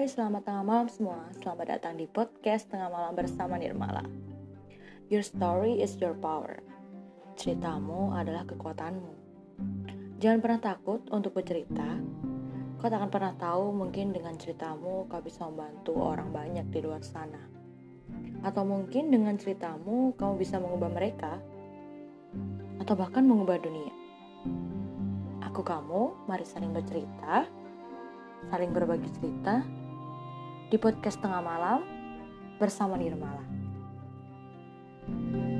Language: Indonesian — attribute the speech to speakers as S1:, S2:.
S1: Hai, selamat tengah malam semua. Selamat datang di podcast Tengah Malam bersama Nirmala. Your story is your power. Ceritamu adalah kekuatanmu. Jangan pernah takut untuk bercerita. Kau tak akan pernah tahu mungkin dengan ceritamu kau bisa membantu orang banyak di luar sana. Atau mungkin dengan ceritamu kamu bisa mengubah mereka. Atau bahkan mengubah dunia. Aku kamu, mari saling bercerita saling berbagi cerita di podcast tengah malam bersama Nirmala. thank you